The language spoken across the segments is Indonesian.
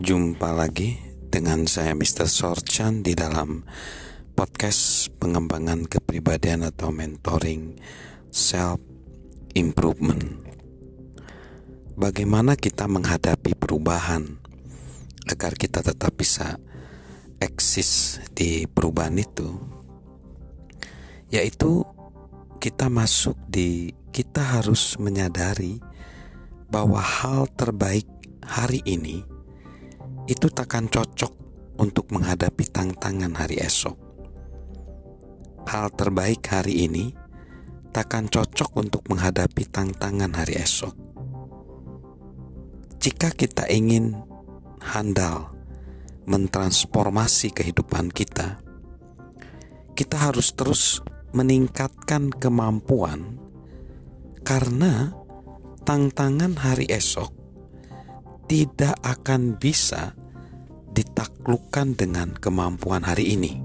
Jumpa lagi dengan saya Mr. Sorchan di dalam podcast pengembangan kepribadian atau mentoring self improvement. Bagaimana kita menghadapi perubahan agar kita tetap bisa eksis di perubahan itu? Yaitu kita masuk di kita harus menyadari bahwa hal terbaik hari ini itu takkan cocok untuk menghadapi tantangan hari esok. Hal terbaik hari ini takkan cocok untuk menghadapi tantangan hari esok. Jika kita ingin handal mentransformasi kehidupan kita, kita harus terus meningkatkan kemampuan karena tantangan hari esok tidak akan bisa ditaklukkan dengan kemampuan hari ini.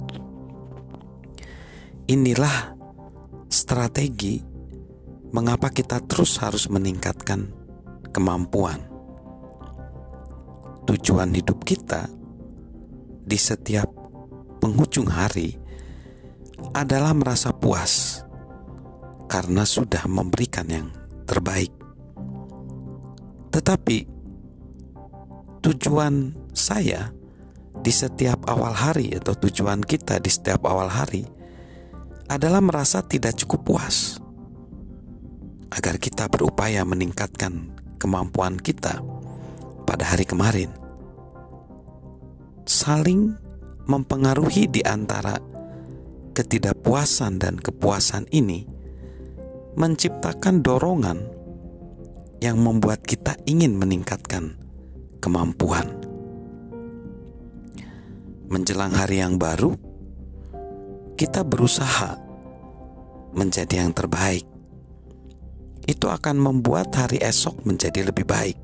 Inilah strategi mengapa kita terus harus meningkatkan kemampuan. Tujuan hidup kita di setiap penghujung hari adalah merasa puas karena sudah memberikan yang terbaik. Tetapi tujuan saya di setiap awal hari atau tujuan kita di setiap awal hari adalah merasa tidak cukup puas. Agar kita berupaya meningkatkan kemampuan kita pada hari kemarin. Saling mempengaruhi di antara ketidakpuasan dan kepuasan ini menciptakan dorongan yang membuat kita ingin meningkatkan kemampuan menjelang hari yang baru, kita berusaha menjadi yang terbaik. Itu akan membuat hari esok menjadi lebih baik.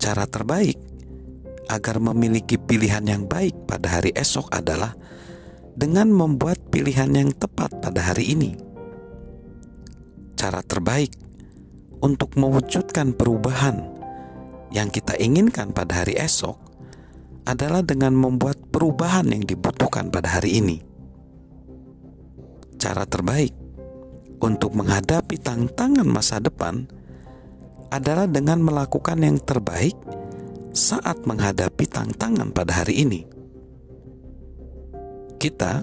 Cara terbaik agar memiliki pilihan yang baik pada hari esok adalah dengan membuat pilihan yang tepat pada hari ini. Cara terbaik untuk mewujudkan perubahan yang kita inginkan pada hari esok adalah dengan membuat perubahan yang dibutuhkan pada hari ini. Cara terbaik untuk menghadapi tantangan masa depan adalah dengan melakukan yang terbaik saat menghadapi tantangan pada hari ini. Kita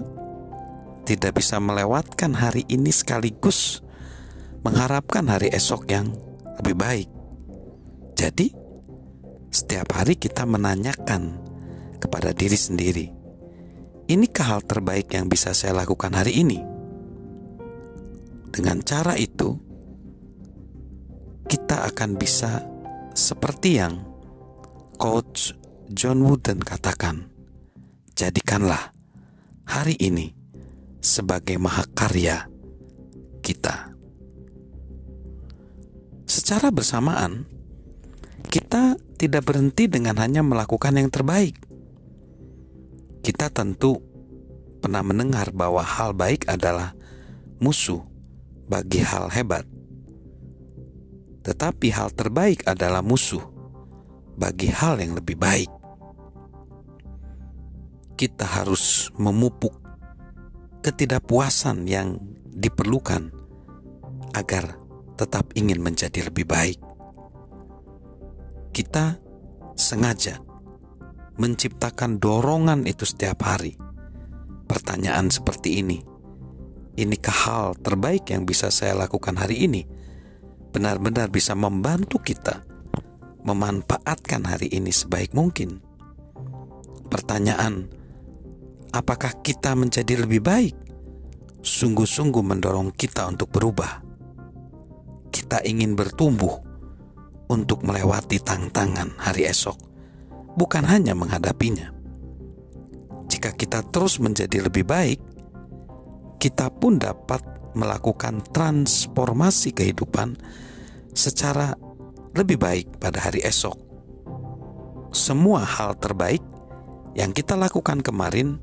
tidak bisa melewatkan hari ini sekaligus mengharapkan hari esok yang lebih baik. Jadi, setiap hari kita menanyakan kepada diri sendiri. Inikah hal terbaik yang bisa saya lakukan hari ini? Dengan cara itu, kita akan bisa seperti yang Coach John Wooden katakan, jadikanlah hari ini sebagai mahakarya kita. Secara bersamaan, kita tidak berhenti dengan hanya melakukan yang terbaik. Kita tentu pernah mendengar bahwa hal baik adalah musuh bagi hal hebat. Tetapi hal terbaik adalah musuh bagi hal yang lebih baik. Kita harus memupuk ketidakpuasan yang diperlukan agar tetap ingin menjadi lebih baik. Kita sengaja menciptakan dorongan itu setiap hari. Pertanyaan seperti ini, inikah hal terbaik yang bisa saya lakukan hari ini? Benar-benar bisa membantu kita memanfaatkan hari ini sebaik mungkin. Pertanyaan, apakah kita menjadi lebih baik? Sungguh-sungguh mendorong kita untuk berubah. Kita ingin bertumbuh untuk melewati tantangan hari esok bukan hanya menghadapinya. Jika kita terus menjadi lebih baik, kita pun dapat melakukan transformasi kehidupan secara lebih baik pada hari esok. Semua hal terbaik yang kita lakukan kemarin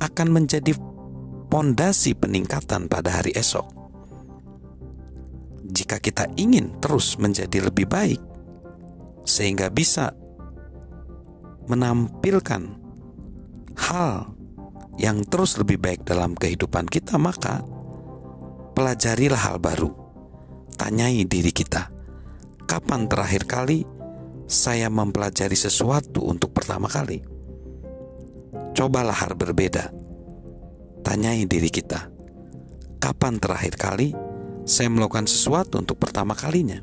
akan menjadi pondasi peningkatan pada hari esok. Jika kita ingin terus menjadi lebih baik, sehingga bisa menampilkan hal yang terus lebih baik dalam kehidupan kita, maka pelajarilah hal baru. Tanyai diri kita, kapan terakhir kali saya mempelajari sesuatu untuk pertama kali? Cobalah hal berbeda. Tanyai diri kita, kapan terakhir kali saya melakukan sesuatu untuk pertama kalinya?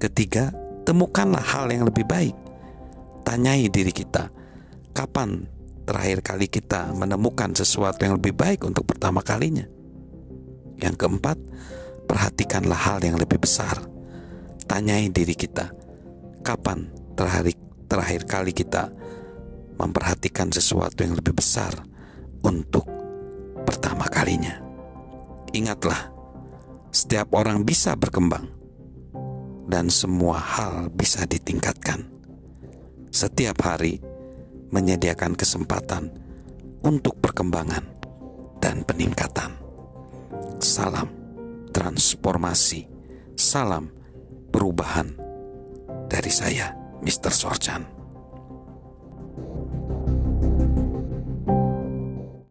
Ketiga, temukanlah hal yang lebih baik. Tanyai diri kita, kapan terakhir kali kita menemukan sesuatu yang lebih baik untuk pertama kalinya. Yang keempat, perhatikanlah hal yang lebih besar. Tanyai diri kita, kapan terakhir, terakhir kali kita memperhatikan sesuatu yang lebih besar untuk pertama kalinya. Ingatlah, setiap orang bisa berkembang dan semua hal bisa ditingkatkan. Setiap hari, menyediakan kesempatan untuk perkembangan dan peningkatan. Salam transformasi, salam perubahan dari saya, Mr. Sorchan.